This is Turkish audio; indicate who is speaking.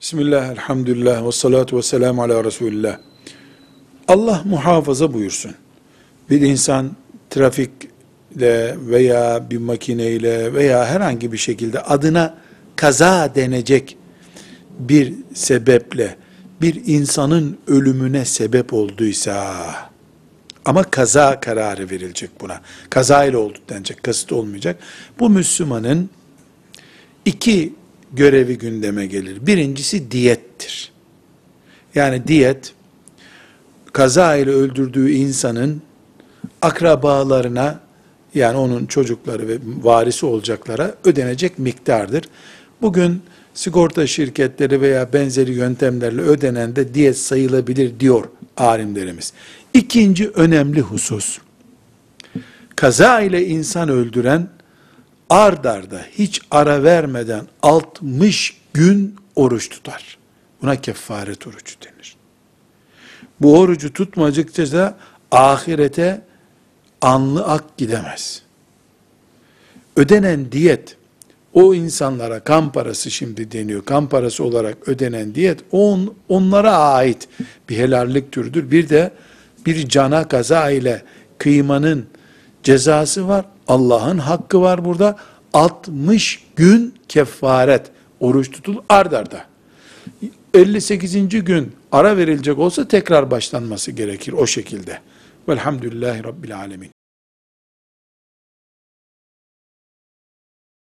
Speaker 1: Bismillah, elhamdülillah, ve salatu ve selamu ala Resulillah. Allah muhafaza buyursun. Bir insan trafikle veya bir makineyle veya herhangi bir şekilde adına kaza denecek bir sebeple bir insanın ölümüne sebep olduysa ama kaza kararı verilecek buna. Kaza ile oldu denecek, kasıt olmayacak. Bu Müslümanın iki görevi gündeme gelir. Birincisi diyettir. Yani diyet, kaza ile öldürdüğü insanın akrabalarına, yani onun çocukları ve varisi olacaklara ödenecek miktardır. Bugün sigorta şirketleri veya benzeri yöntemlerle ödenen de diyet sayılabilir diyor alimlerimiz. İkinci önemli husus, kaza ile insan öldüren, ard arda hiç ara vermeden 60 gün oruç tutar. Buna kefaret orucu denir. Bu orucu tutmadıkça da ahirete anlı ak gidemez. Ödenen diyet, o insanlara kan parası şimdi deniyor, kan parası olarak ödenen diyet, on, onlara ait bir helallik türüdür. Bir de bir cana kaza ile kıymanın cezası var. Allah'ın hakkı var burada. 60 gün kefaret oruç tutul ard arda. 58. gün ara verilecek olsa tekrar başlanması gerekir o şekilde. Velhamdülillahi Rabbil Alemin.